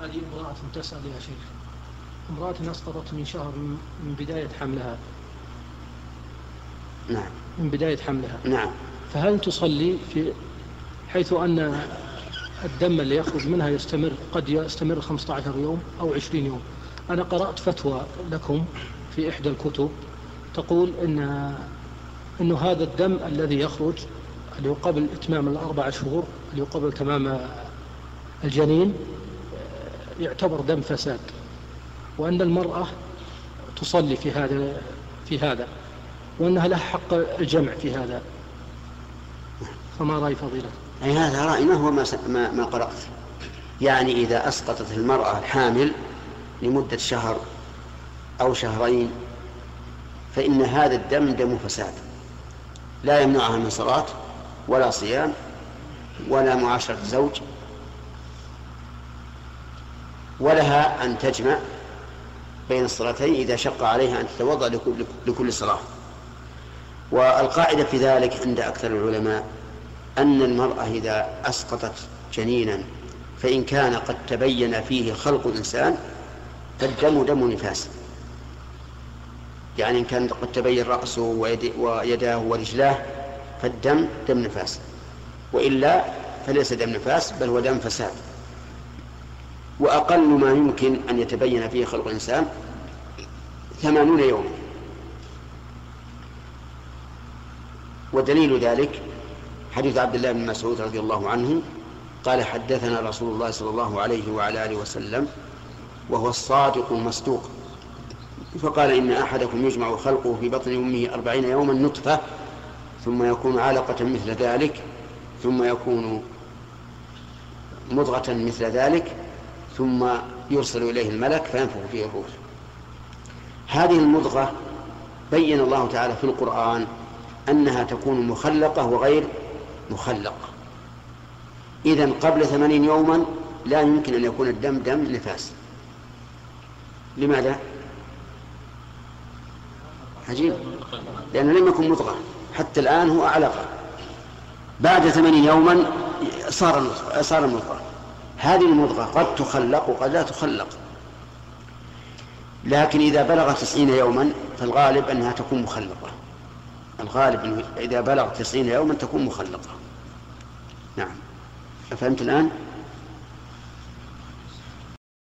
هذه امرأة تسأل يا شيخ. امرأة أسقطت من شهر من بداية حملها. نعم. من بداية حملها. نعم. فهل تصلي في حيث أن الدم اللي يخرج منها يستمر قد يستمر 15 يوم أو 20 يوم؟ أنا قرأت فتوى لكم في إحدى الكتب تقول إن أنه هذا الدم الذي يخرج اللي هو قبل إتمام الأربع شهور اللي هو قبل تمام الجنين يعتبر دم فساد وأن المرأة تصلي في هذا في هذا وأنها لها حق الجمع في هذا. فما رأي فضيلة؟ أي هذا رأي ما هو ما, ما, ما قرأت؟ يعني إذا أسقطت المرأة الحامل لمدة شهر أو شهرين فإن هذا الدم دم فساد. لا يمنعها من صلاة ولا صيام ولا معاشرة زوج ولها أن تجمع بين الصلاتين إذا شق عليها أن تتوضأ لكل, صلاة. والقاعدة في ذلك عند أكثر العلماء أن المرأة إذا أسقطت جنينا فإن كان قد تبين فيه خلق الإنسان فالدم دم نفاس. يعني إن كان قد تبين رأسه ويداه ورجلاه فالدم دم نفاس. وإلا فليس دم نفاس بل هو دم فساد. وأقل ما يمكن أن يتبين فيه خلق الإنسان ثمانون يوما. ودليل ذلك حديث عبد الله بن مسعود رضي الله عنه قال حدثنا رسول الله صلى الله عليه وعلى آله وسلم وهو الصادق المصدوق. فقال إن أحدكم يجمع خلقه في بطن أمه أربعين يوما نطفة ثم يكون علقة مثل ذلك ثم يكون مضغة مثل ذلك ثم يرسل إليه الملك فينفخ فيه الروح. هذه المضغة بين الله تعالى في القرآن أنها تكون مخلقة وغير مخلق إذا قبل ثمانين يوما لا يمكن أن يكون الدم دم نفاس. لماذا؟ عجيب. لأنه لم يكن مضغة. حتى الآن هو علقة بعد ثمانين يوما صار صار مضغة. هذه المضغة قد تخلق وقد لا تخلق. لكن إذا بلغ تسعين يوما فالغالب أنها تكون مخلقة. الغالب إذا بلغ تسعين يوما تكون مخلقة. نعم. فهمت الآن؟